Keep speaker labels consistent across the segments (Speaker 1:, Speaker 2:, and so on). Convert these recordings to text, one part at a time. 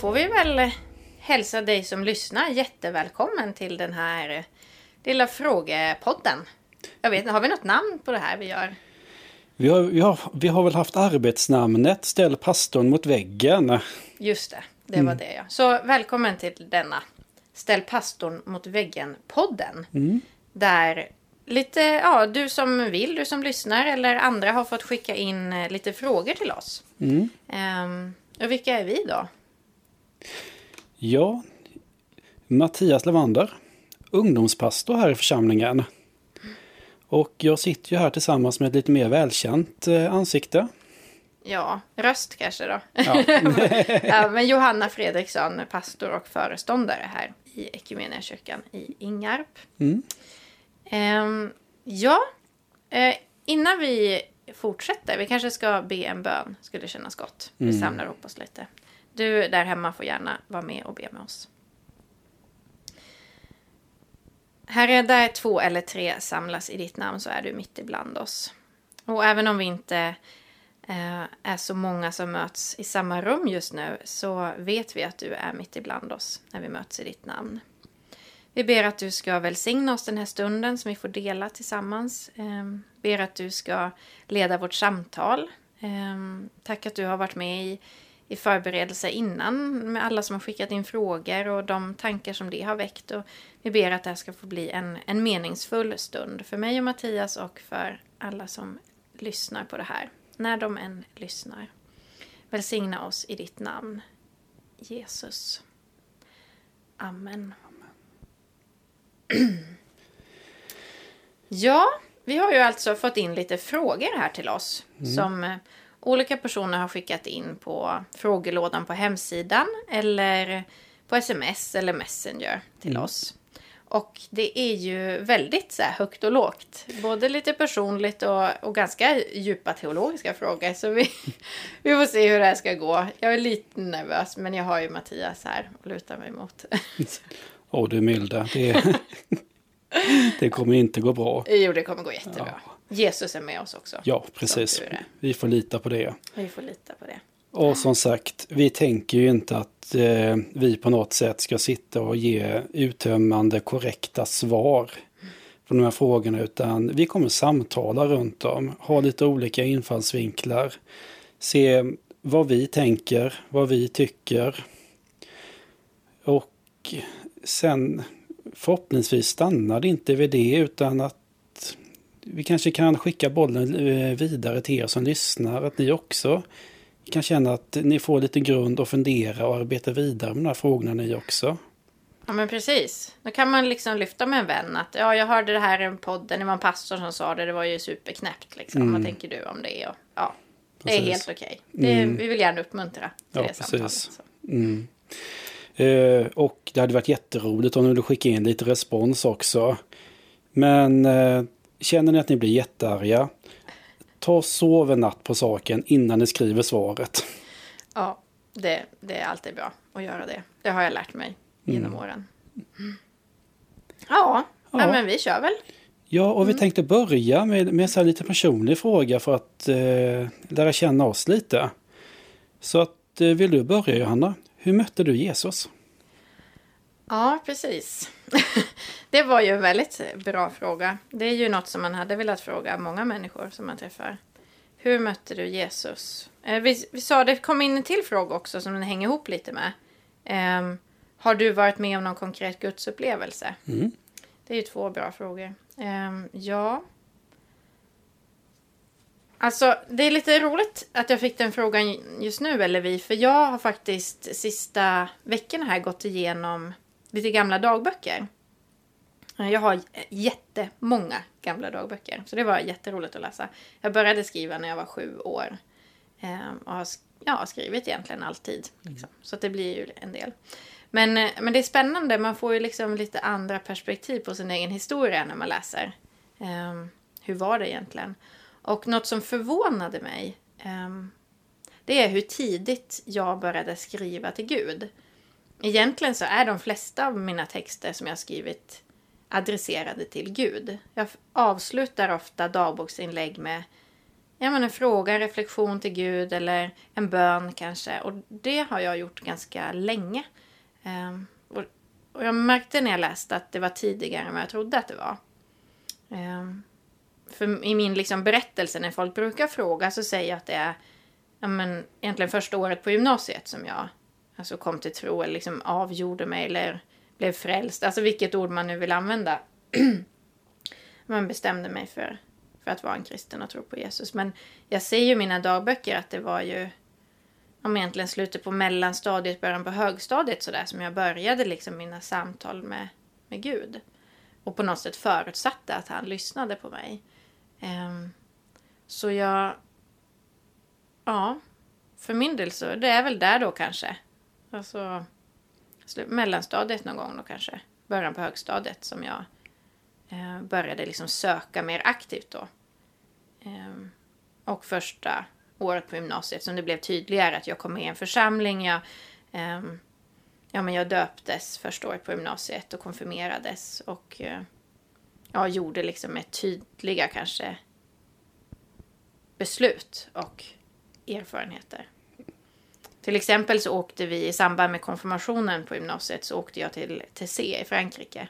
Speaker 1: får vi väl hälsa dig som lyssnar jättevälkommen till den här lilla frågepodden. Jag vet har vi något namn på det här vi gör?
Speaker 2: Vi har, vi har, vi har väl haft arbetsnamnet Ställ pastorn mot väggen.
Speaker 1: Just det, det var det ja. Så välkommen till denna Ställ pastorn mot väggen-podden. Där lite, ja, du som vill, du som lyssnar eller andra har fått skicka in eh, lite frågor till oss. Ehm, och vilka är vi då?
Speaker 2: Ja, Mattias Levander, ungdomspastor här i församlingen. Och jag sitter ju här tillsammans med ett lite mer välkänt eh, ansikte.
Speaker 1: Ja, röst kanske då.
Speaker 2: Ja.
Speaker 1: men Johanna Fredriksson, pastor och föreståndare här i Equmeniakyrkan i Ingarp.
Speaker 2: Mm.
Speaker 1: Ehm, ja, eh, innan vi fortsätter, vi kanske ska be en bön, skulle kännas gott. Vi
Speaker 2: Mm.
Speaker 1: samlar ihop oss lite. Du där hemma får gärna vara med och be med oss. Herre, där två eller tre samlas i ditt namn så är du mitt ibland oss. Och även om vi inte eh, är så många som möts i samma rum just nu så vet vi att du är mitt ibland oss när vi möts i ditt namn. Vi ber att du ska välsigna oss den här stunden som vi får dela tillsammans. Eh, ber att du ska leda vårt samtal. Eh, tack att du har varit med i, i förberedelser innan med alla som har skickat in frågor och de tankar som det har väckt. Och vi ber att det här ska få bli en, en meningsfull stund för mig och Mattias och för alla som lyssnar på det här. När de än lyssnar. Välsigna oss i ditt namn. Jesus. Amen. Ja, vi har ju alltså fått in lite frågor här till oss. Som eh, olika personer har skickat in på frågelådan på hemsidan. Eller på sms eller messenger till oss. Och det är ju väldigt så här, högt och lågt. Både lite personligt och, och ganska djupa teologiska frågor. Så vi, vi får se hur det här ska gå. Jag är lite nervös men jag har ju Mattias här och lutar mig mot.
Speaker 2: Åh du milda, det, det kommer inte gå bra.
Speaker 1: jo, det kommer gå jättebra. Jesus är med oss också.
Speaker 2: Ja, precis. Vi får lita på det.
Speaker 1: Vi får lita på det.
Speaker 2: Och som sagt, vi tänker ju inte att eh, vi på något sätt ska sitta och ge uttömmande korrekta svar på de här frågorna, utan vi kommer samtala runt dem, ha lite olika infallsvinklar, se vad vi tänker, vad vi tycker. Och sen förhoppningsvis stannar det inte vid det, utan att vi kanske kan skicka bollen eh, vidare till er som lyssnar, att ni också kan känna att ni får lite grund att fundera och arbeta vidare med de här frågorna ni också.
Speaker 1: Ja, men precis. Då kan man liksom lyfta med en vän att ja, jag hörde det här i en podd, det var en pastor som sa det, det var ju superknäppt liksom. Vad tänker du om det? Och, ja, det är
Speaker 2: Mm. Precis.
Speaker 1: helt okej. Det- Vi vill gärna uppmuntra till
Speaker 2: Ja,
Speaker 1: det samtalet. Så.
Speaker 2: Mm. Eh, och det hade varit jätteroligt om ni ville skicka in lite respons också. Men eh, känner ni att ni blir jättearga, ta och sov en natt på saken innan ni skriver svaret.
Speaker 1: Ja, det, det är alltid bra att göra det. Det har jag lärt mig genom
Speaker 2: Mm.
Speaker 1: åren. Ja,
Speaker 2: Ja.
Speaker 1: men vi kör väl.
Speaker 2: Ja, och vi
Speaker 1: Mm.
Speaker 2: tänkte börja med, med så här lite personlig fråga för att eh, lära känna oss lite. Så att, eh, vill du börja Johanna? Hur mötte du Jesus?
Speaker 1: Ja, precis. det var ju en väldigt bra fråga. Det är ju något som man hade velat fråga många människor som man träffar. Hur mötte du Jesus? Eh, vi, vi sa, det kom in en till fråga också som den hänger ihop lite med. Ehm, har du varit med om någon konkret gudsupplevelse?
Speaker 2: Mm.
Speaker 1: Det är ju två bra frågor. Ehm, ja. Alltså, det är lite roligt att jag fick den frågan just nu, eller vi, för jag har faktiskt sista veckorna här gått igenom lite gamla dagböcker. Jag har jättemånga gamla dagböcker, så det var jätteroligt att läsa. Jag började skriva när jag var sju år ehm, och har ja, skrivit egentligen alltid. Liksom. Så att det blir ju en del. Men, eh, men det är spännande, man får ju liksom lite andra perspektiv på sin egen historia när man läser. Ehm, hur var det egentligen? Och något som förvånade mig, ehm, det är hur tidigt jag började skriva till Gud. Egentligen så är de flesta av mina texter som jag har skrivit adresserade till Gud. Jag avslutar ofta dagboksinlägg med ja, men en fråga, en reflektion till Gud eller en bön kanske. Och det har jag gjort ganska länge. Um, och, och, jag märkte när jag läste att det var tidigare än vad jag trodde att det var. Um, för i min liksom berättelse när folk brukar fråga så säger jag att det är ja, men, egentligen första året på gymnasiet som jag alltså, kom till tro eller liksom avgjorde mig eller blev frälst. Alltså vilket ord man nu vill använda. man bestämde mig för, för att vara en kristen och tro på Jesus. Men jag ser ju i mina dagböcker att det var ju om egentligen slutet på mellanstadiet, början på högstadiet sådär som jag började liksom mina samtal med, med Gud. Och på något sätt förutsatte att han lyssnade på mig. Um, så jag... Ja, för min del så det är väl där då kanske. Alltså mellanstadiet någon gång då kanske. Början på högstadiet som jag eh, började liksom söka mer aktivt då. Eh, och första året på gymnasiet som det blev tydligare att jag kom med i en församling. Jag, eh, ja, men jag döptes första året på gymnasiet och konfirmerades och eh, ja, gjorde liksom ett tydliga kanske beslut och erfarenheter. Till exempel så åkte vi i samband med konfirmationen på gymnasiet så åkte jag till Tessé i Frankrike.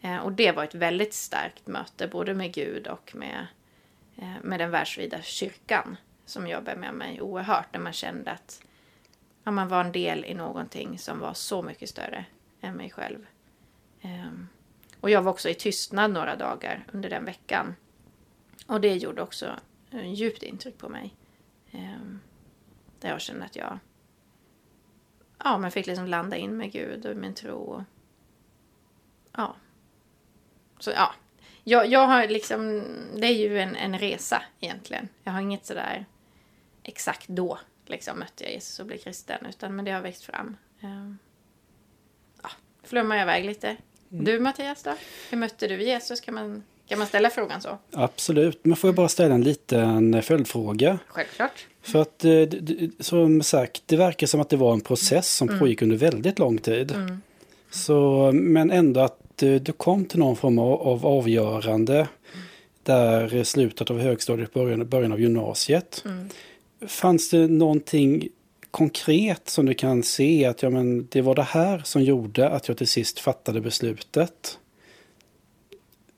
Speaker 1: Eh, och det var ett väldigt starkt möte både med Gud och med, eh, med den världsvida kyrkan som jobbade med mig oerhört när man kände att ja, man var en del i någonting som var så mycket större än mig själv. Eh, och jag var också i tystnad några dagar under den veckan. Och det gjorde också eh, djupt intryck på mig. Eh, där jag kände att jag ja, men fick liksom landa in med Gud och min tro. Ja. Så ja. Jag, jag har liksom, det är ju en, en resa egentligen. Jag har inget sådär exakt då liksom mötte jag Jesus och blev kristen. Utan men det har växt fram. Um, ja, flummar jag iväg lite. Mm. Du Mattias då? Hur mötte du Jesus? Kan man kan man ställa frågan så?
Speaker 2: Absolut, men får jag bara ställa en liten följdfråga?
Speaker 1: Självklart.
Speaker 2: För att eh, som sagt, det verkar som att det var en process som mm. pågick under väldigt lång tid. Mm. Så, men ändå att eh, du kom till någon form av avgörande där slutet av högstadiet, början, början av gymnasiet. Mm. Fanns det någonting konkret som du kan se att ja, men det var det här som gjorde att jag till sist fattade beslutet?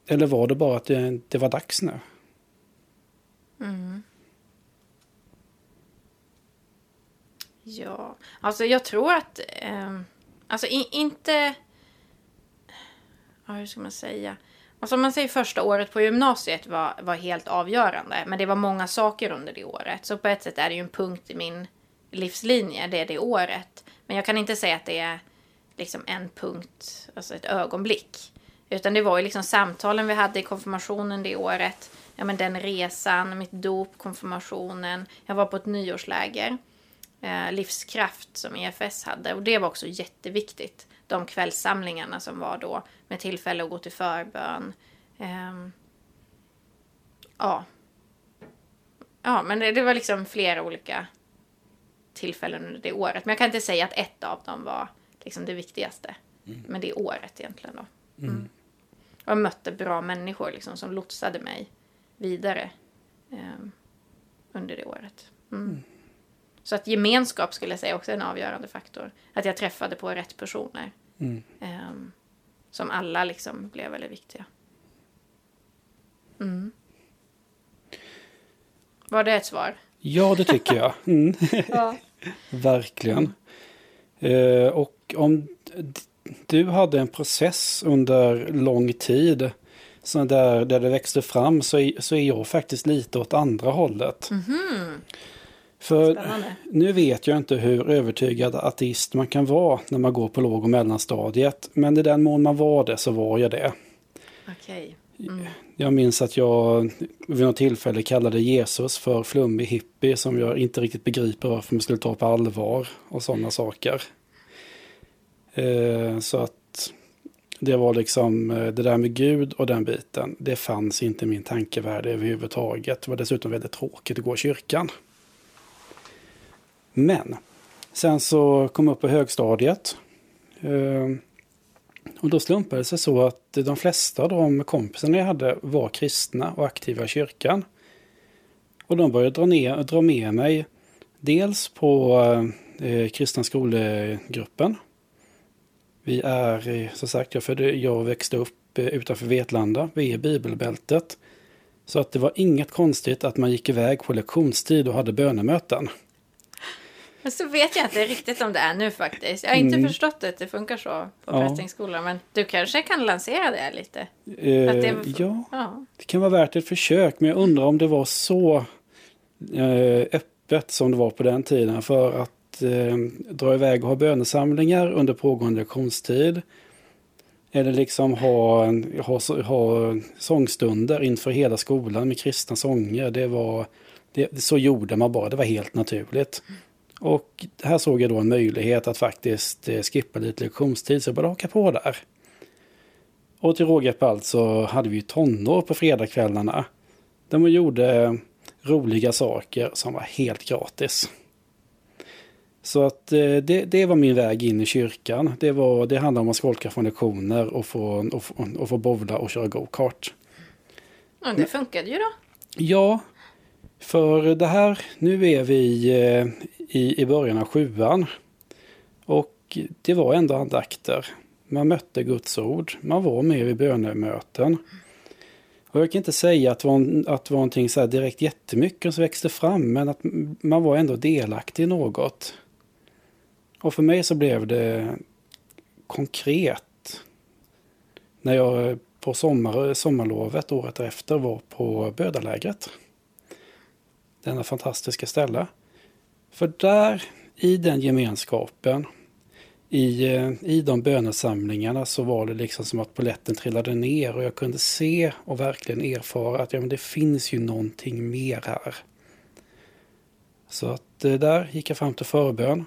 Speaker 2: Eller var det bara att det, det var dags nu?
Speaker 1: Mm. Ja, alltså jag tror att... Eh, alltså in, inte... Ja, hur ska man säga? Alltså om man säger första året på gymnasiet var, var helt avgörande. Men det var många saker under det året. Så på ett sätt är det ju en punkt i min livslinje, det är det året. Men jag kan inte säga att det är liksom en punkt, alltså ett ögonblick. Utan det var ju liksom samtalen vi hade i konfirmationen det året. Ja men den resan, mitt dop, konfirmationen. Jag var på ett nyårsläger. Eh, livskraft som EFS hade. Och det var också jätteviktigt. De kvällssamlingarna som var då. Med tillfälle att gå till förbön. Eh, ja. Ja men det, det var liksom flera olika tillfällen under det året. Men jag kan inte säga att ett av dem var liksom det viktigaste. Mm. Men det året egentligen då. Mm. Och jag mötte bra människor liksom, som lotsade mig vidare eh, under det året. Mm. Mm. Så att gemenskap skulle jag säga också är en avgörande faktor. Att jag träffade på rätt personer. Eh, som alla liksom blev väldigt viktiga. Mm. Var det ett svar?
Speaker 2: Ja, det tycker jag. Mm. ja. Verkligen. Eh, och om du hade en process under lång tid. Så där, där det växte fram så är, så är jag faktiskt lite åt andra hållet. Mm -hmm. För Spännande. nu vet jag inte hur övertygad ateist man kan vara när man går på låg och mellanstadiet. Men i den mån man var det så var jag det.
Speaker 1: Okay. Mm.
Speaker 2: Jag minns att jag vid något tillfälle kallade Jesus för flummig hippie som jag inte riktigt begriper varför man skulle ta på allvar och sådana saker. Eh, så att det var liksom eh, det där med Gud och den biten. Det fanns inte i min tankevärld överhuvudtaget. Det var dessutom väldigt tråkigt att gå i kyrkan. Men sen så kom jag upp på högstadiet. Eh, och då slumpade det sig så att de flesta av de kompisarna jag hade var kristna och aktiva i kyrkan. Och de började dra, ner, dra med mig dels på eh, kristna skolgruppen, vi är, som sagt, jag, födde, jag växte upp eh, utanför Vetlanda, vi är bibelbältet. Så att det var inget konstigt att man gick iväg på lektionstid och hade bönemöten.
Speaker 1: Men så vet jag inte riktigt om det är nu faktiskt. Jag har inte
Speaker 2: Mm.
Speaker 1: förstått att det funkar så på
Speaker 2: Ja.
Speaker 1: prästningsskolan. Men du kanske kan lansera det lite?
Speaker 2: Eh,
Speaker 1: det-
Speaker 2: Ja,
Speaker 1: Ja.
Speaker 2: det kan vara värt ett försök, men jag undrar om det var så eh, öppet som det var på den tiden för att eh, dra iväg och ha bönesamlingar under pågående lektionstid. Eller liksom ha, ha, ha sångstunder inför hela skolan med kristna sånger. Det var, det, så gjorde man bara, det var helt naturligt. Och här såg jag då en möjlighet att faktiskt eh, skippa lite lektionstid, så jag bara haka på där. Och till råga på allt så hade vi tonår på fredagskvällarna. Där man gjorde roliga saker som var helt gratis. Så att eh, det, det var min väg in i kyrkan. Det, var, det handlade om att skolka från lektioner och få, och, få- och få bowla och köra go-kart.
Speaker 1: ja, det funkade ju då.
Speaker 2: Ja, för det här, nu är vi eh, i, i början av sjuan. Och det var ändå andakter. Man mötte Guds ord, man var med vid bönemöten. Och jag kan inte säga att det var, en- att det var någonting så här direkt jättemycket som växte fram, men att man var ändå delaktig i något. Och för mig så blev det konkret när jag på sommar, sommarlovet året efter var på Bödalägret. Denna fantastiska ställe. För där, i den gemenskapen, i, eh, i de bönesamlingarna så var det liksom som att polletten trillade ner och jag kunde se och verkligen erfara att ja, men det finns ju någonting mer här. Så att eh, där gick jag fram till förbön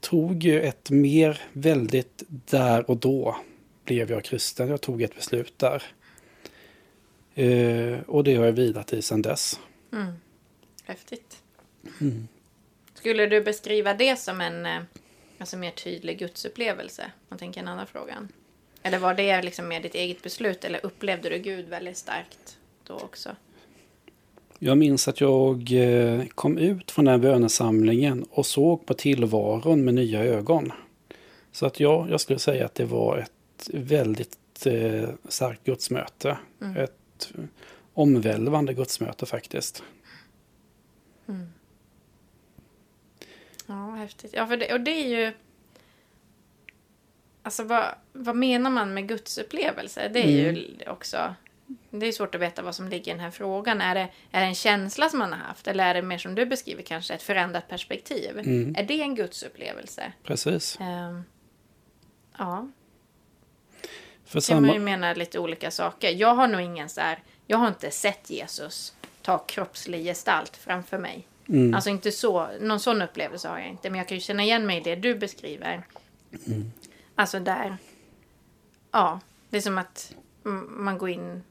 Speaker 2: tog ju ett mer väldigt där och då blev jag kristen. Jag tog ett beslut där. Eh, och det har jag vilat i sedan dess.
Speaker 1: Mm. Häftigt.
Speaker 2: Mm.
Speaker 1: Skulle du beskriva det som en eh, alltså mer tydlig gudsupplevelse? Man tänker en annan frågan. Eller var det liksom mer ditt eget beslut? Eller upplevde du Gud väldigt starkt då också?
Speaker 2: Jag minns att jag eh, kom ut från den här bönesamlingen och såg på tillvaron med nya ögon. Så att ja, jag skulle säga att det var ett väldigt eh, starkt gudsmöte.
Speaker 1: Mm.
Speaker 2: Ett omvälvande gudsmöte faktiskt.
Speaker 1: Ja, häftigt. Ja, för det, och det är ju... Alltså vad, vad menar man med gudsupplevelse? Det är
Speaker 2: Mm.
Speaker 1: ju också... Det är svårt att veta vad som ligger i den här frågan. Är det, är det en känsla som man har haft? Eller är det mer som du beskriver kanske ett förändrat perspektiv?
Speaker 2: Mm.
Speaker 1: Är det en gudsupplevelse?
Speaker 2: Precis.
Speaker 1: Ehm, ja,
Speaker 2: För
Speaker 1: kan man ju
Speaker 2: samma,
Speaker 1: mena lite olika saker. Jag har nog ingen så här... Jag har inte sett Jesus ta kroppslig gestalt framför mig.
Speaker 2: mm,
Speaker 1: Alltså inte så, någon sån upplevelse har jag inte. Men jag kan ju känna igen mig i det du beskriver. Alltså där, ja, det är som att mm, man går in,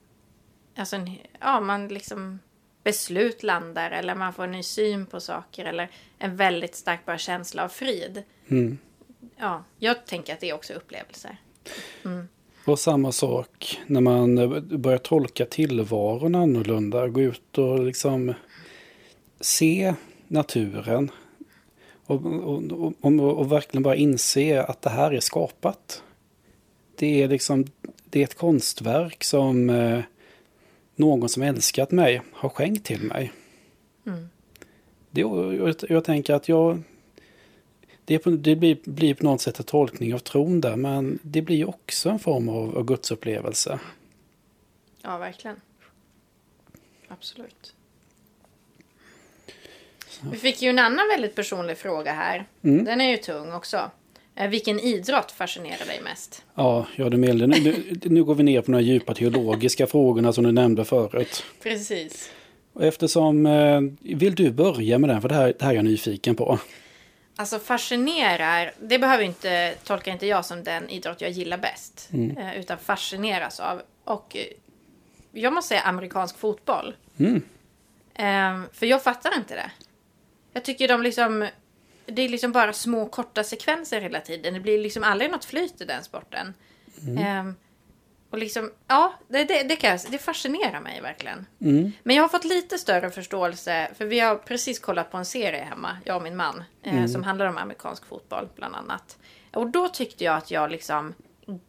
Speaker 1: alltså en, ja, man liksom beslut landar eller man får en ny syn på saker eller en väldigt stark bara känsla av frid.
Speaker 2: mm.
Speaker 1: Ja, jag tänker att det är också upplevelser.
Speaker 2: Och samma sak när man eh, börjar tolka tillvaron annorlunda. Gå ut och liksom se naturen. Och, och, och, och, och verkligen bara inse att det här är skapat. Det är liksom det är ett konstverk som eh, någon som älskat mig har skänkt till mig.
Speaker 1: Mm.
Speaker 2: Det, jag, jag tänker att jag det, det blir, blir på något sätt en tolkning av tron där, men det blir också en form av, av gudsupplevelse.
Speaker 1: Ja, verkligen. Absolut. Vi fick ju en annan väldigt personlig fråga här.
Speaker 2: Mm.
Speaker 1: Den är ju tung också. Eh, Vilken idrott fascinerar dig mest?
Speaker 2: Ja, ja det Melde, nu, nu, går vi ner på de djupa teologiska frågorna som du nämnde förut.
Speaker 1: Precis.
Speaker 2: Eftersom, eh, vill du börja med den? För det här, det här är jag nyfiken på.
Speaker 1: Alltså fascinerar, det behöver inte, tolkar inte jag som den idrott jag gillar bäst. eh, Utan fascineras av. Och jag måste säga amerikansk fotboll.
Speaker 2: Mm.
Speaker 1: Eh, för jag fattar inte det. Jag tycker de liksom, det är liksom bara små korta sekvenser hela tiden. Det blir liksom aldrig något flyt i den sporten. Eh, och liksom, ja, det, det, det, kan, det fascinerar mig verkligen.
Speaker 2: Mm.
Speaker 1: Men jag har fått lite större förståelse, för vi har precis kollat på en serie hemma, jag och min man, eh, som handlar om amerikansk fotboll bland annat. Och då tyckte jag att jag liksom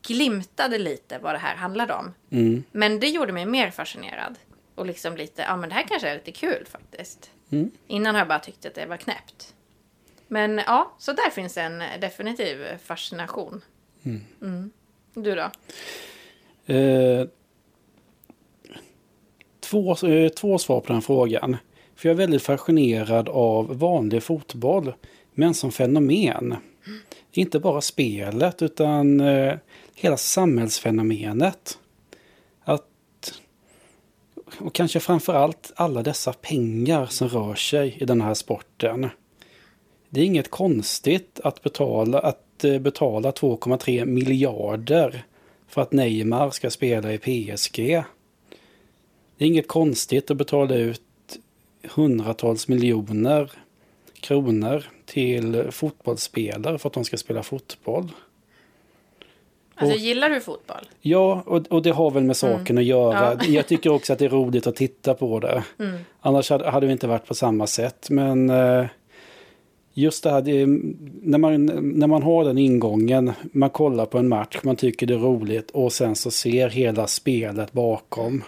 Speaker 1: glimtade lite vad det här handlade om.
Speaker 2: Mm.
Speaker 1: Men det gjorde mig mer fascinerad. Och liksom lite, ja men det här kanske är lite kul faktiskt.
Speaker 2: Mm.
Speaker 1: Innan har jag bara tyckt att det var knäppt. Men ja, så där finns en definitiv fascination. Mm. Du då?
Speaker 2: Eh, två, eh, två svar på den frågan. För jag är väldigt fascinerad av vanlig fotboll, men som fenomen. Inte bara spelet, utan eh, hela samhällsfenomenet. Att, och kanske framför allt alla dessa pengar som rör sig i den här sporten. Det är inget konstigt att betala, att eh, betala 2,3 miljarder för att Neymar ska spela i PSG. Det är inget konstigt att betala ut hundratals miljoner kronor till fotbollsspelare för att de ska spela fotboll.
Speaker 1: Alltså
Speaker 2: Och-
Speaker 1: gillar du fotboll?
Speaker 2: Ja, och, och det har väl med saken att göra.
Speaker 1: Ja.
Speaker 2: Jag tycker också att det är roligt att titta på det. Annars hade, hade vi inte varit på samma sätt. Men eh, just det här, det, när, man, när man har den ingången, man kollar på en match, man tycker det är roligt och sen så ser hela spelet bakom.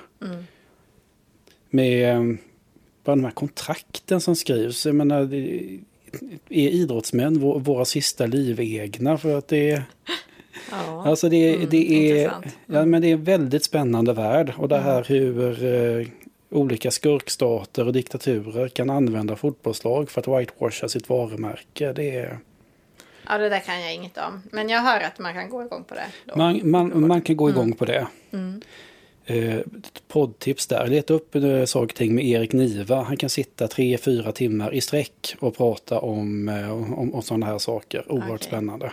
Speaker 2: Med eh, bara de här kontrakten som skrivs. Jag menar, det, är idrottsmän vå- våra sista livegna? För att det är...
Speaker 1: Ja.
Speaker 2: Alltså det,
Speaker 1: Mm,
Speaker 2: det, är,
Speaker 1: intressant.
Speaker 2: ja, men det är en väldigt spännande värld. Och det här hur eh, olika skurkstater och diktaturer kan använda fotbollslag för att whitewasha sitt varumärke. Det är,
Speaker 1: ja, det där kan jag inget om. Men jag hör att man kan gå igång på det. Då.
Speaker 2: man, man, man kan gå igång
Speaker 1: Mm.
Speaker 2: på det. Eh, ett poddtips där. Leta upp eh, saker och ting med Erik Niva. Han kan sitta tre, fyra timmar i sträck och prata om, eh, om, om sådana här saker. Oerhört
Speaker 1: Okej.
Speaker 2: spännande.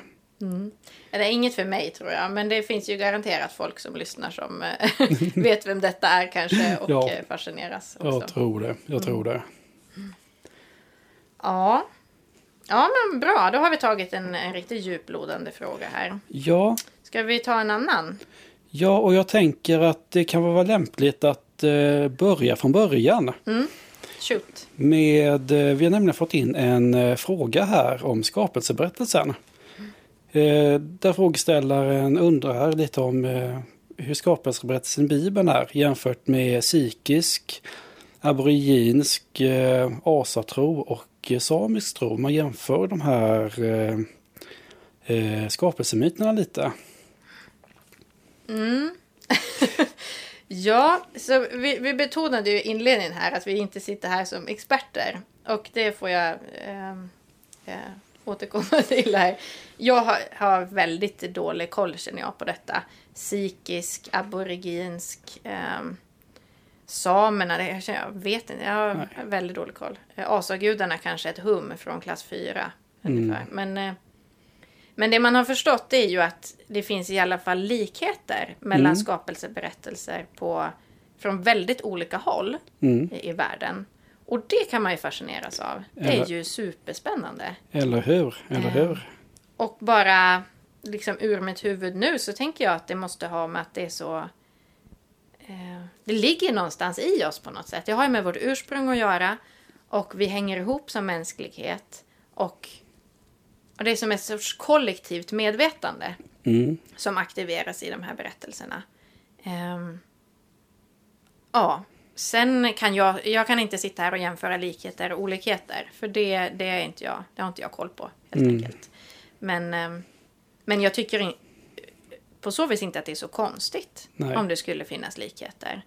Speaker 1: Det är inget för mig tror jag. Men det finns ju garanterat folk som lyssnar som eh, vet vem detta är kanske. Och
Speaker 2: Ja.
Speaker 1: eh, fascineras också.
Speaker 2: Jag tror det. Jag tror
Speaker 1: Mm.
Speaker 2: det.
Speaker 1: Ja. Ja men bra, då har vi tagit en, en riktigt djuplodande fråga här.
Speaker 2: Ja,
Speaker 1: Ska vi ta en annan?
Speaker 2: Ja, och jag tänker att det kan vara lämpligt att eh, börja från början.
Speaker 1: Shoot.
Speaker 2: Med, eh, vi har nämligen fått in en fråga här om skapelseberättelsen. Eh, där frågeställaren undrar lite om eh, hur skapelseberättelsen i Bibeln är jämfört med psykisk, aboriginsk, eh, asatro och eh, samisk tro. Man jämför de här eh, skapelsemyterna lite. Mm.
Speaker 1: Ja, så vi, vi betonade ju i inledningen här att vi inte sitter här som experter. Och det får jag ehm, eh, eh, återkomma till här. Jag har, har väldigt dålig koll känner jag på detta. Sikisk, aboriginsk, eh, samerna, det, jag, känner- jag vet inte, jag har
Speaker 2: Nej.
Speaker 1: väldigt dålig koll. Eh, Asagudarna kanske ett hum från klass 4 ungefär. Men, eh, men det man har förstått är ju att det finns i alla fall likheter mellan
Speaker 2: Mm.
Speaker 1: skapelseberättelser på, från väldigt olika håll
Speaker 2: Mm.
Speaker 1: i, i världen. Och det kan man ju fascineras av. Det är
Speaker 2: Eller-
Speaker 1: ju superspännande.
Speaker 2: Eller hur? Eller
Speaker 1: Eh.
Speaker 2: hur?
Speaker 1: Och bara liksom ur mitt huvud nu så tänker jag att det måste ha med att det är så... Eh, det ligger någonstans i oss på något sätt. Det har ju med vårt ursprung att göra. Och vi hänger ihop som mänsklighet. Och, och det är som ett sorts kollektivt medvetande
Speaker 2: Mm.
Speaker 1: som aktiveras i de här berättelserna. Ehm, ja, sen kan jag, jag kan inte sitta här och jämföra likheter och olikheter. För det, det är inte jag, det har inte jag koll på helt
Speaker 2: Mm.
Speaker 1: enkelt. Men, ehm, men jag tycker in, på så vis inte att det är så konstigt
Speaker 2: Nej.
Speaker 1: om det skulle finnas likheter.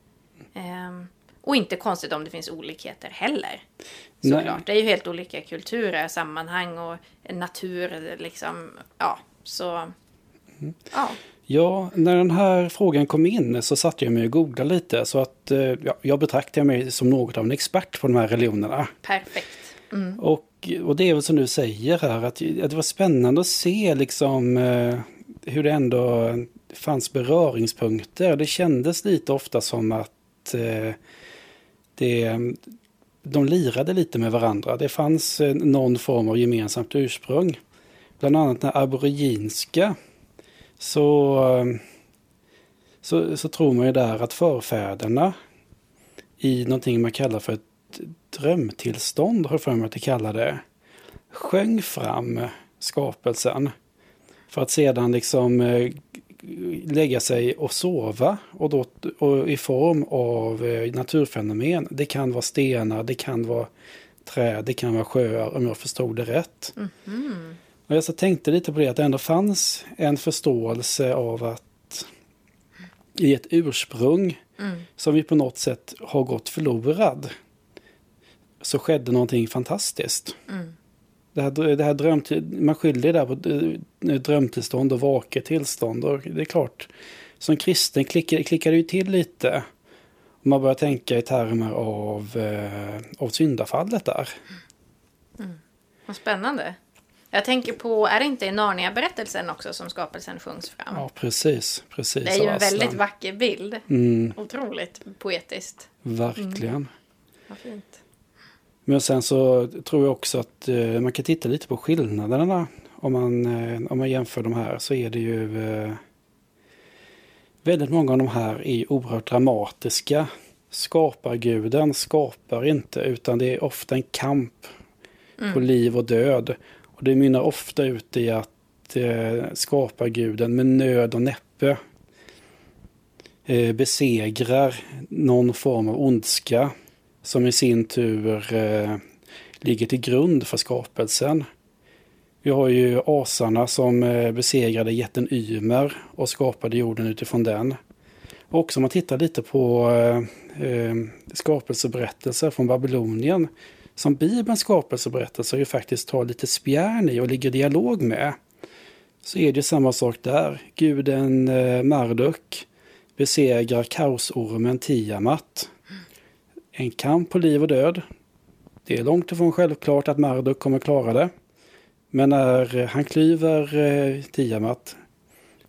Speaker 1: Ehm, och inte konstigt om det finns olikheter heller. Såklart. Det är ju helt olika kulturer, sammanhang och natur. Liksom. Ja, så... Ja.
Speaker 2: Ja, när den här frågan kom in så satte jag mig och googlade lite så att eh, ja, jag betraktar mig som något av en expert på de här religionerna.
Speaker 1: Perfekt. Mm.
Speaker 2: Och, och det är väl som du säger här att, att det var spännande att se liksom eh, hur det ändå fanns beröringspunkter. Det kändes lite ofta som att eh, det, de lirade lite med varandra. Det fanns eh, någon form av gemensamt ursprung. Bland annat den aboriginska så, eh, så, så tror man ju där att förfäderna i någonting man kallar för ett drömtillstånd, har jag för mig att de kallar det, sjöng fram skapelsen. För att sedan liksom eh, lägga sig och sova och, då, och i form av eh, naturfenomen. Det kan vara stenar, det kan vara träd, det kan vara sjöar om jag förstod det rätt.
Speaker 1: Mhm.
Speaker 2: Och jag så tänkte lite på det att det ändå fanns en förståelse av att i ett ursprung
Speaker 1: Mm.
Speaker 2: som vi på något sätt har gått förlorad så skedde någonting fantastiskt.
Speaker 1: Mm.
Speaker 2: Det här, det här drömtid, man skyller där på eh, drömtillstånd och vaket tillstånd. Och det är klart, som kristen klickar, klickar det ju till lite. Om man börjar tänka i termer av, eh, av syndafallet där.
Speaker 1: Vad spännande. Jag tänker på, är det inte i Narnia-berättelsen också som skapelsen sjungs fram?
Speaker 2: Ja, precis. precis
Speaker 1: det är ju en väldigt
Speaker 2: Aslan.
Speaker 1: vacker bild.
Speaker 2: Mm,
Speaker 1: Otroligt poetiskt.
Speaker 2: verkligen.
Speaker 1: Vad fint.
Speaker 2: Men sen så tror jag också att eh, man kan titta lite på skillnaderna. Om man, eh, om man jämför de här så är det ju eh, väldigt många av de här är oerhört dramatiska. Skaparguden skapar inte utan det är ofta en kamp på liv och död. Och det mynnar ofta ut i att eh, skaparguden med nöd och näppe eh, besegrar någon form av ondska som i sin tur eh, ligger till grund för skapelsen. Vi har ju asarna som eh, besegrade jätten Ymer och skapade jorden utifrån den. Och också om man tittar lite på eh, eh skapelseberättelser från Babylonien som Bibelns skapelseberättelser ju faktiskt tar lite spjärn i och ligger i dialog med. Så är det samma sak där. Guden eh, Marduk besegrar kaosormen Tiamat. En kamp på liv och död. Det är långt ifrån självklart att Marduk kommer klara det. Men när han klyver eh, Tiamat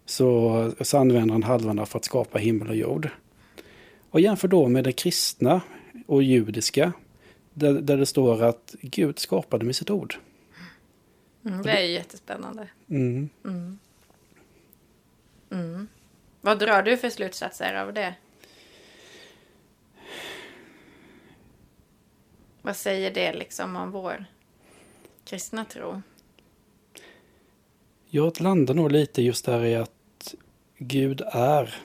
Speaker 2: så, så använder han halvorna för att skapa himmel och jord. Och jämför då med det kristna och judiska där, där det står att Gud skapade med sitt ord.
Speaker 1: Mm, det är jättespännande.
Speaker 2: Mm.
Speaker 1: Mm. Vad drar du för slutsatser av det? Vad säger det liksom om vår kristna tro?
Speaker 2: Jag landar nog lite just där i att Gud är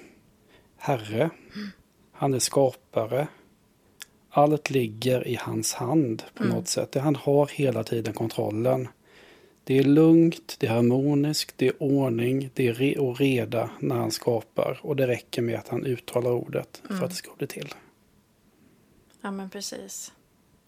Speaker 2: Herre. Han är skapare. Allt ligger i hans hand på något sätt. Han har hela tiden kontrollen. Det är lugnt, det är harmoniskt, det är ordning, det är re och reda när han skapar. Och det räcker med att han uttalar ordet för att det ska bli till.
Speaker 1: Ja, men precis.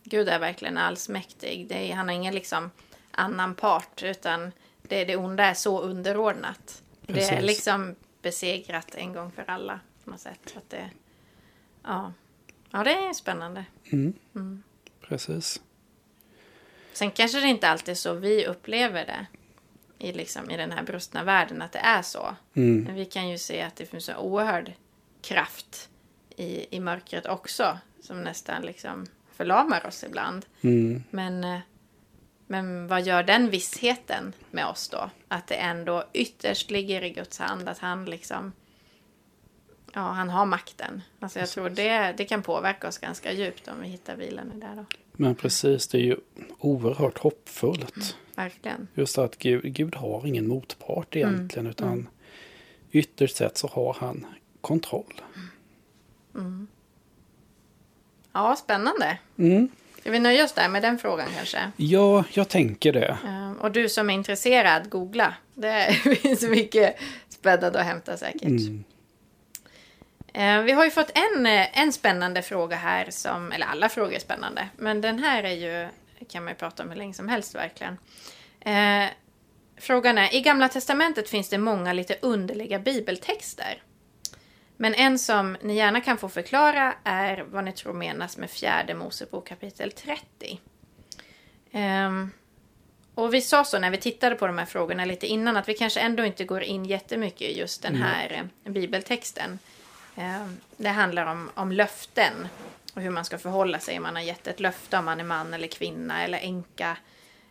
Speaker 1: Gud är verkligen allsmäktig. Det är, han har ingen liksom annan part, utan det, det onda är så underordnat. Det är
Speaker 2: Precis.
Speaker 1: liksom besegrat en gång för alla på något sätt. Att det, ja. Ja, det är spännande.
Speaker 2: Precis.
Speaker 1: Sen kanske det inte alltid är så vi upplever det i, liksom, i den här brustna världen, att det är så.
Speaker 2: Mm.
Speaker 1: Men vi kan ju se att det finns en oerhörd kraft i, i mörkret också, som nästan liksom förlamar oss ibland.
Speaker 2: Mm.
Speaker 1: Men, eh, men vad gör den vissheten med oss då? Att det ändå ytterst ligger i Guds hand, att han liksom Ja, han har makten. Alltså jag tror det, det kan påverka oss ganska djupt om vi hittar vilan i det då.
Speaker 2: Men precis, det är ju oerhört hoppfullt.
Speaker 1: Verkligen.
Speaker 2: Just att Gud, Gud har ingen motpart egentligen utan ytterst sett så har han kontroll.
Speaker 1: Ja, spännande.
Speaker 2: Mm.
Speaker 1: Ska vi nöja oss där med den frågan kanske?
Speaker 2: Ja, jag tänker det.
Speaker 1: Ehm, Och du som är intresserad, googla. Det finns mycket spännande att hämta säkert.
Speaker 2: Mm.
Speaker 1: Eh, Vi har ju fått en, eh, en spännande fråga här som, eller alla frågor är spännande, men den här är ju, kan man ju prata om hur länge som helst verkligen. Eh, frågan är, i Gamla Testamentet finns det många lite underliga bibeltexter. Men en som ni gärna kan få förklara är vad ni tror menas med fjärde Mosebok kapitel 30. Ehm, och vi sa så när vi tittade på de här frågorna lite innan att vi kanske ändå inte går in jättemycket i just den här eh, bibeltexten. Eh, Det handlar om, om löften och hur man ska förhålla sig om man har gett ett löfte om man är man eller kvinna eller änka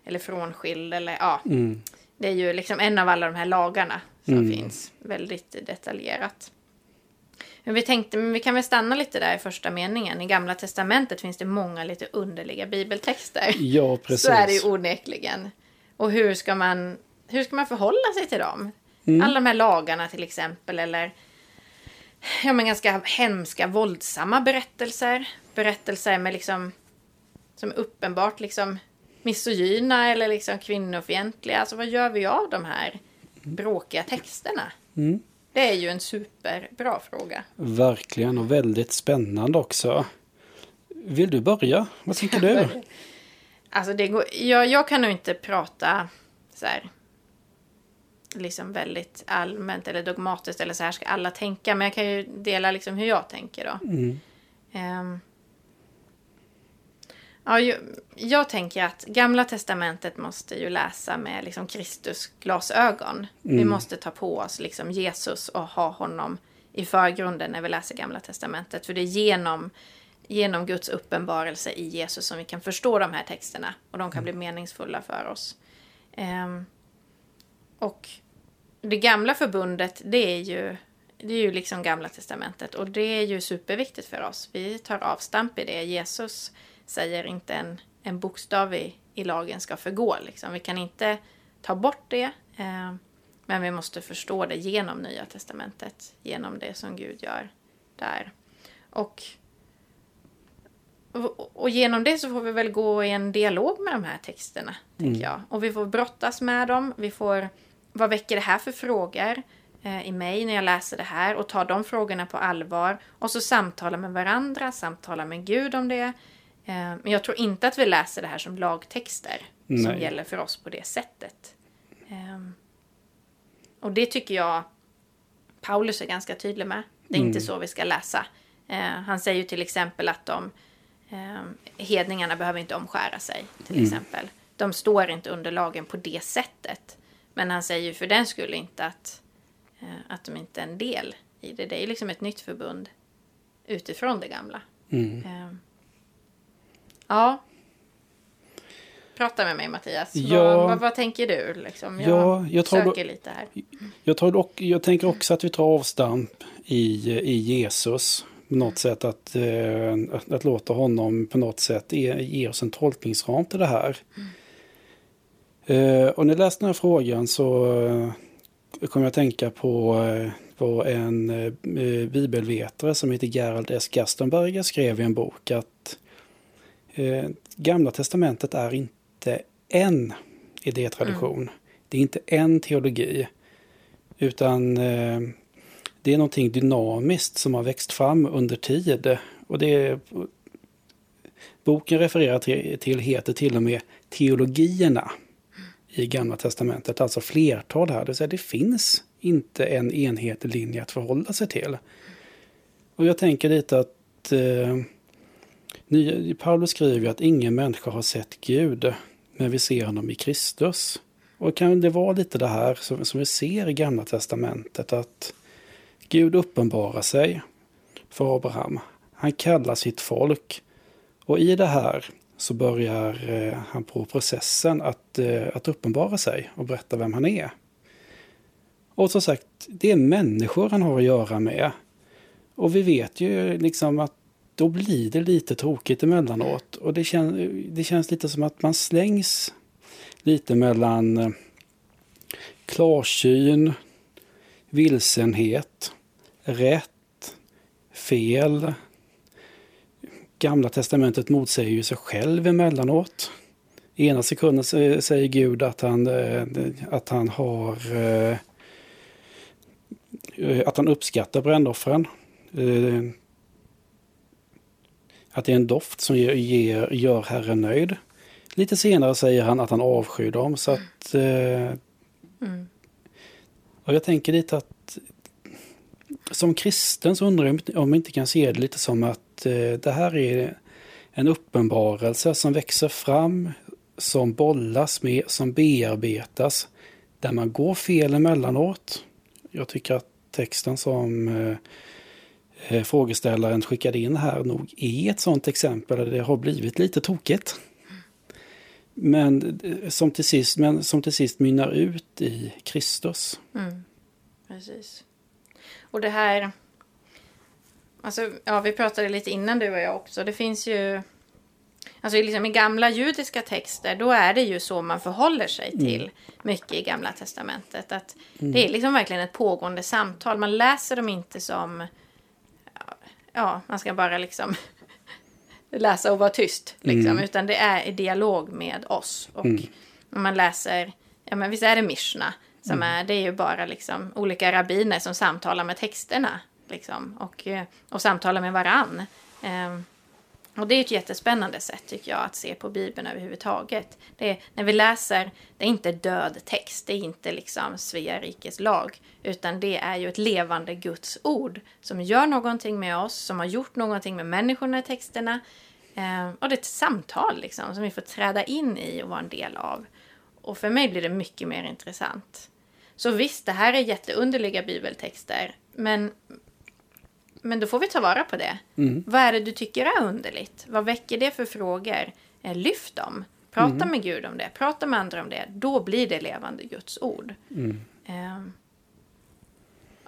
Speaker 1: eller frånskild eller ja.
Speaker 2: Mm.
Speaker 1: Det är ju liksom en av alla de här lagarna som
Speaker 2: Mm.
Speaker 1: finns väldigt detaljerat. Men vi tänkte, men vi kan väl stanna lite där i första meningen. I Gamla Testamentet finns det många lite underliga bibeltexter.
Speaker 2: Ja, precis.
Speaker 1: Så är det ju onekligen. Och hur ska man, hur ska man förhålla sig till dem? Mm. Alla de här lagarna till exempel, eller ja, men ganska hemska, våldsamma berättelser. Berättelser med liksom, som uppenbart liksom misogyna eller liksom kvinnofientliga. Alltså vad gör vi av de här bråkiga texterna? Mm. Det är ju en superbra fråga.
Speaker 2: Verkligen och väldigt spännande också. Vill du börja? Vad tycker du?
Speaker 1: alltså det går, jag, jag kan nog inte prata så här liksom väldigt allmänt eller dogmatiskt eller så här ska alla tänka. Men jag kan ju dela liksom hur jag tänker då. Mm. Um, ja, jag, jag, tänker att Gamla Testamentet måste ju läsa med liksom Kristus glasögon. Mm. Vi måste ta på oss liksom Jesus och ha honom i förgrunden när vi läser Gamla Testamentet. För det är genom, genom Guds uppenbarelse i Jesus som vi kan förstå de här texterna. Och de kan bli meningsfulla för oss. Um, och det gamla förbundet, det är ju, det är ju liksom gamla testamentet. Och det är ju superviktigt för oss. Vi tar avstamp i det. Jesus säger inte en, en bokstav i, i lagen ska förgå. Liksom. Vi kan inte ta bort det. Eh, men vi måste förstå det genom Nya Testamentet. Genom det som Gud gör där. Och och genom det så får vi väl gå i en dialog med de här texterna, mm. tänker jag. Och vi får brottas med dem, vi får... Vad väcker det här för frågor eh, i mig när jag läser det här? Och ta de frågorna på allvar. Och så samtala med varandra, samtala med Gud om det. Eh, men jag tror inte att vi läser det här som lagtexter Nej. som gäller för oss på det sättet. Eh, och det tycker jag Paulus är ganska tydlig med. Det är mm. inte så vi ska läsa. Eh, han säger ju till exempel att de Eh, hedningarna behöver inte omskära sig, till mm. exempel. De står inte under lagen på det sättet. Men han säger ju för den skulle inte att, eh, att de inte är en del i det. Det är liksom ett nytt förbund utifrån det gamla. Mm. Eh, ja. Prata med mig Mattias. Ja, vad, vad, vad, tänker du? Liksom, jag, ja, jag söker då, lite här.
Speaker 2: Jag, tar dock, jag tänker också att vi tar avstamp i, i Jesus på något sätt att, eh, att, att, låta honom på något sätt ge, ge oss en tolkningsram till det här. Mm. Eh, och när jag läste den här frågan så eh, kom jag att tänka på eh, vad en eh, bibelvetare som heter Gerald S. Gastenberger skrev i en bok att Gamla Testamentet är inte en idétradition. Mm. Det är inte en teologi. Utan det är någonting dynamiskt som har växt fram under tid. Och det boken refererar till, till heter till och med teologierna i Gamla Testamentet, alltså flertal här. Det, vill säga, det finns inte en enhetlig linje att förhålla sig till. Och jag tänker lite att eh, Paulus skriver att ingen människa har sett Gud, men vi ser honom i Kristus. Och kan det vara lite det här som, som vi ser i Gamla Testamentet, att Gud uppenbarar sig för Abraham. Han kallar sitt folk. Och i det här så börjar eh, han på processen att, eh, att uppenbara sig och berätta vem han är. Och som sagt, det är människor han har att göra med. Och vi vet ju liksom att då blir det lite tråkigt emellanåt. Och det, kän, det känns lite som att man slängs lite mellan eh, klarsyn, vilsenhet rätt, fel. Gamla testamentet motsäger ju sig själv emellanåt. I ena sekunden säger Gud att han, eh, att han har eh, att han uppskattar brännoffren. Eh, att det är en doft som ger, gör Herren nöjd. Lite senare säger han att han avskyr dem. Så att, mm. och jag tänker lite att som kristen så undrar jag om vi inte kan se det lite som att Eh, det här är en uppenbarelse som växer fram, som bollas med, som bearbetas, där man går fel emellanåt. Jag tycker att texten som eh, eh, frågeställaren skickade in här nog är ett sådant exempel där det har blivit lite tokigt. Men som till sist, men som till sist mynnar ut i Kristus.
Speaker 1: Mm, precis. Och det här, alltså, ja, vi pratade lite innan du och jag också. Det finns ju... Alltså liksom i gamla judiska texter, då är det ju så man förhåller sig till mm. mycket i gamla testamentet. Att mm. Det är liksom verkligen ett pågående samtal. Man läser dem inte som... Ja, man ska bara liksom läsa och vara tyst. Liksom, mm. Utan det är i dialog med oss. Och mm. när man läser, ja men visst är det Mishna. Som mm. är, det är ju bara liksom olika rabbiner som samtalar med texterna. Liksom, och, eh, och samtala med varann. Ehm, och det är ett jättespännande sätt tycker jag att se på Bibeln överhuvudtaget. Det är, när vi läser, det är inte död text, det är inte liksom Svea rikes lag, utan det är ju ett levande Guds ord som gör någonting med oss, som har gjort någonting med människorna i texterna. Eh, och det är ett samtal liksom, som vi får träda in i och vara en del av. Och för mig blir det mycket mer intressant. Så visst, det här är jätteunderliga bibeltexter, men men då får vi ta vara på det. Mm. Vad är det du tycker är underligt? Vad väcker det för frågor? Eh, lyft dem. Prata mm. med Gud om det. Prata med andra om det. Då blir det levande Guds ord. Mm. Eh,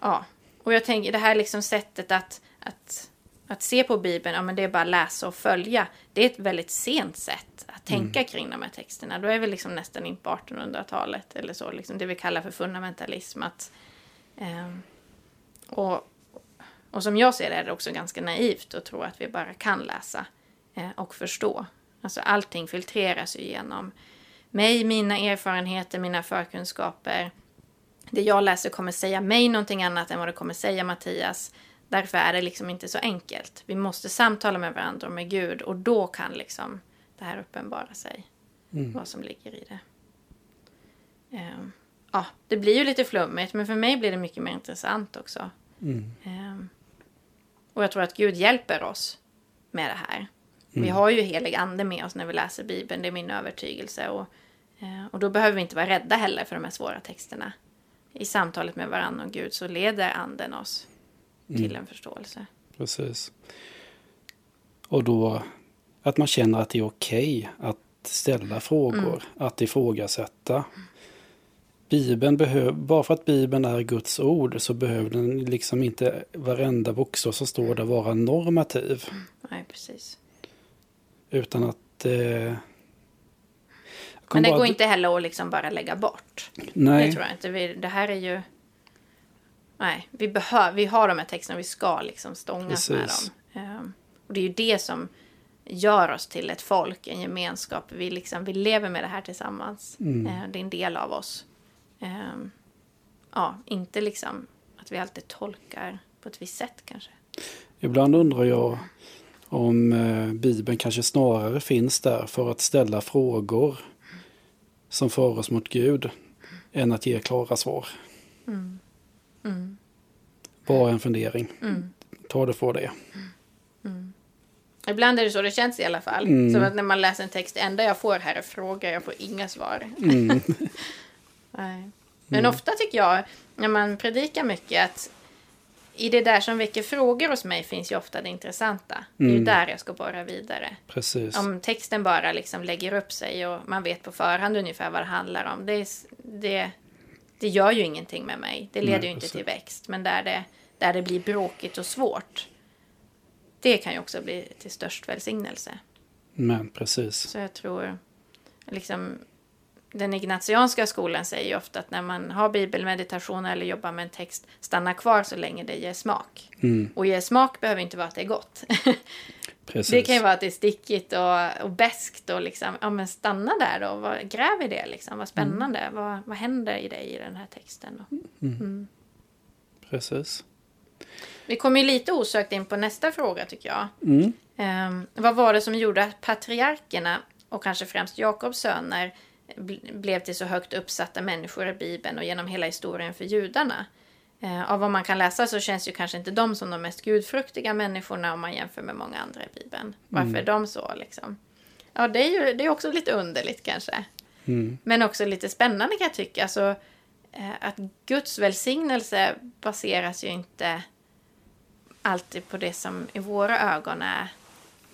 Speaker 1: ja, och jag tänker det här liksom sättet att, att, att se på Bibeln, ja men det är bara läsa och följa. Det är ett väldigt sent sätt att tänka mm. kring de här texterna. Då är vi liksom nästan in på 1800-talet eller så, liksom det vi kallar för fundamentalism. Att, eh, och och som jag ser det är det också ganska naivt att tro att vi bara kan läsa eh, och förstå. Alltså allting filtreras ju genom mig, mina erfarenheter, mina förkunskaper. Det jag läser kommer säga mig någonting annat än vad det kommer säga Mattias. Därför är det liksom inte så enkelt. Vi måste samtala med varandra och med Gud och då kan liksom det här uppenbara sig. Mm. Vad som ligger i det. Um, ja, det blir ju lite flummigt men för mig blir det mycket mer intressant också. Mm. Um, och jag tror att Gud hjälper oss med det här. Mm. Vi har ju helig ande med oss när vi läser Bibeln, det är min övertygelse. Och, eh, och då behöver vi inte vara rädda heller för de här svåra texterna. I samtalet med varandra och Gud så leder anden oss till mm. en förståelse.
Speaker 2: Precis. Och då att man känner att det är okej okay att ställa frågor, mm. att ifrågasätta. Bibeln behöver, bara för att Bibeln är Guds ord så behöver den liksom inte varenda bokstav som står där vara normativ.
Speaker 1: Nej, precis.
Speaker 2: Utan att... Eh,
Speaker 1: Men det går inte heller att liksom bara lägga bort. Nej. Det tror jag inte. Vi, det här är ju... Nej, vi, behöver, vi har de här texterna vi ska liksom stångas med dem. Um, och det är ju det som gör oss till ett folk, en gemenskap. Vi, liksom, vi lever med det här tillsammans. Mm. Uh, det är en del av oss. Eh, ja, inte liksom att vi alltid tolkar på ett visst sätt kanske.
Speaker 2: Ibland undrar jag om eh, Bibeln kanske snarare finns där för att ställa frågor som för oss mot Gud än att ge klara svar. Mm. Mm. Bara en fundering. Mm. Ta det för det.
Speaker 1: Mm. Ibland är det så det känns i alla fall. Mm. Som att när man läser en text, det enda jag får här är frågor, jag får inga svar. Nej. Men mm. ofta tycker jag, när man predikar mycket, att i det där som väcker frågor hos mig finns ju ofta det intressanta. Mm. Det är ju mm. där jag ska borra vidare.
Speaker 2: Precis.
Speaker 1: Om texten bara liksom lägger upp sig och man vet på förhand ungefär vad det handlar om. Det, det, det gör ju ingenting med mig. Det leder Nej, ju inte precis. till växt. Men där det, där det blir bråkigt och svårt. Det kan ju också bli till störst välsignelse.
Speaker 2: Men precis.
Speaker 1: Så jag tror liksom den ignatianska skolan säger ju ofta att när man har bibelmeditation eller jobbar med en text, stanna kvar så länge det ger smak. Mm. Och ger smak behöver inte vara att det är gott. det kan ju vara att det är stickigt och, och beskt och liksom, ja men stanna där då, vad, gräv i det liksom, vad spännande, mm. vad, vad händer i dig i den här texten? Mm.
Speaker 2: mm. Precis.
Speaker 1: Vi kommer ju lite osökt in på nästa fråga tycker jag. Um, vad var det som gjorde att patriarkerna och kanske främst Jakobs söner blev till så högt uppsatta människor i Bibeln och genom hela historien för judarna. Eh, av vad man kan läsa så känns ju kanske inte de som de mest gudfruktiga människorna om man jämför med många andra i Bibeln. Varför mm. är de så liksom? Ja, det är ju det är också lite underligt kanske. Mm. Men också lite spännande kan jag tycka. Alltså, eh, att Guds välsignelse baseras ju inte alltid på det som i våra ögon är,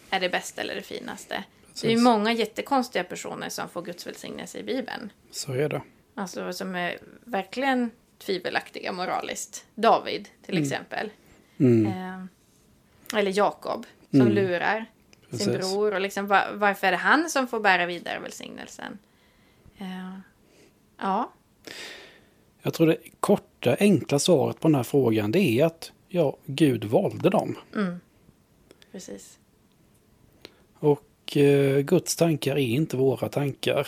Speaker 1: är det bästa eller det finaste. Det är många jättekonstiga personer som får Guds välsignelse i Bibeln.
Speaker 2: Så är det.
Speaker 1: Alltså som är verkligen tvivelaktiga moraliskt. David till mm. exempel. Mm. Eh, Eller Jakob som
Speaker 2: Mm.
Speaker 1: lurar sin
Speaker 2: Precis.
Speaker 1: bror. Och liksom, var, varför är det han som får bära vidare välsignelsen? Eh, ja.
Speaker 2: Jag tror det korta, enkla svaret på den här frågan det är att ja, Gud valde dem.
Speaker 1: Mm. Precis.
Speaker 2: Och eh, Guds tankar är inte våra tankar.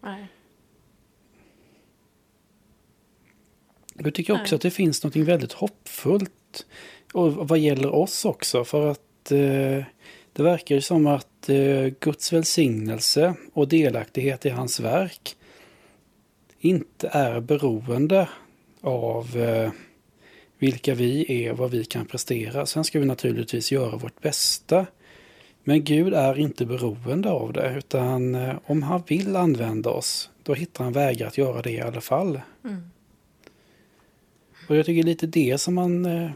Speaker 1: Nej.
Speaker 2: Jag tycker också
Speaker 1: Nej.
Speaker 2: att det finns något väldigt hoppfullt och vad gäller oss också. För att eh, det verkar ju som att eh, Guds välsignelse och delaktighet i hans verk inte är beroende av eh, vilka vi är och vad vi kan prestera. Sen ska vi naturligtvis göra vårt bästa. Men Gud är inte beroende av det, utan eh, om han vill använda oss, då hittar han vägar att göra det i alla fall.
Speaker 1: Mm.
Speaker 2: Och jag tycker lite det som man eh,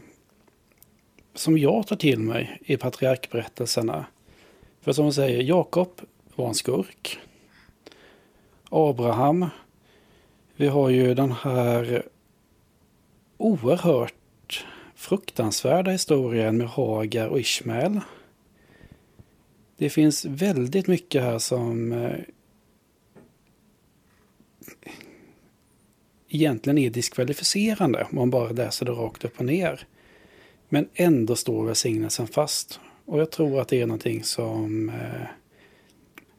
Speaker 2: som jag tar till mig i patriarkberättelserna. För som man säger, Jakob var en skurk. Abraham. Vi har ju den här oerhört fruktansvärda historien med Hagar och Ishmael. Det finns väldigt mycket här som eh, egentligen är diskvalificerande om man bara läser det rakt upp och ner. Men ändå står välsignelsen fast. Och jag tror att det är någonting som eh,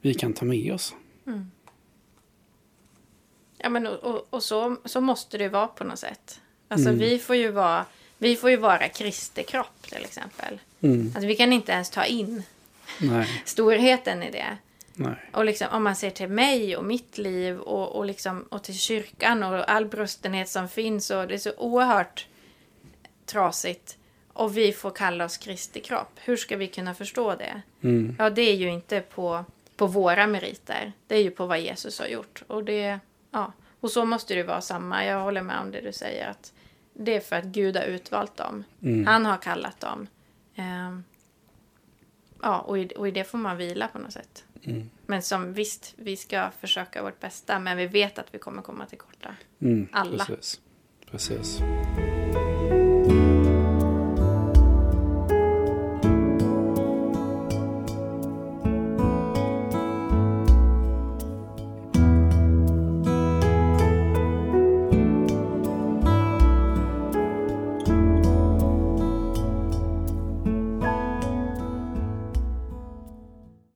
Speaker 2: vi kan ta med oss.
Speaker 1: Mm. Ja, men och, och, och så, så måste det vara på något sätt. Alltså
Speaker 2: Mm.
Speaker 1: vi får ju vara, vi får ju vara Kristi kropp till exempel.
Speaker 2: Mm.
Speaker 1: Alltså vi kan inte ens ta in
Speaker 2: Nej,
Speaker 1: storheten i det.
Speaker 2: nej.
Speaker 1: Och liksom, om man ser till mig och mitt liv och, och, liksom, och till kyrkan och all brustenhet som finns och det är så oerhört trasigt. Och vi får kalla oss Kristi kropp. Hur ska vi kunna förstå det?
Speaker 2: Mm.
Speaker 1: Ja, det är ju inte på, på våra meriter. Det är ju på vad Jesus har gjort. Och, det, ja. och så måste det vara samma. Jag håller med om det du säger. att Det är för att Gud har utvalt dem.
Speaker 2: Mm.
Speaker 1: Han har kallat dem. Ehm, ja, och i, och i det får man vila på något sätt.
Speaker 2: Mm.
Speaker 1: Men som visst, vi ska försöka vårt bästa. Men vi vet att vi kommer komma till korta.
Speaker 2: Mm.
Speaker 1: Alla.
Speaker 2: Precis. Precis.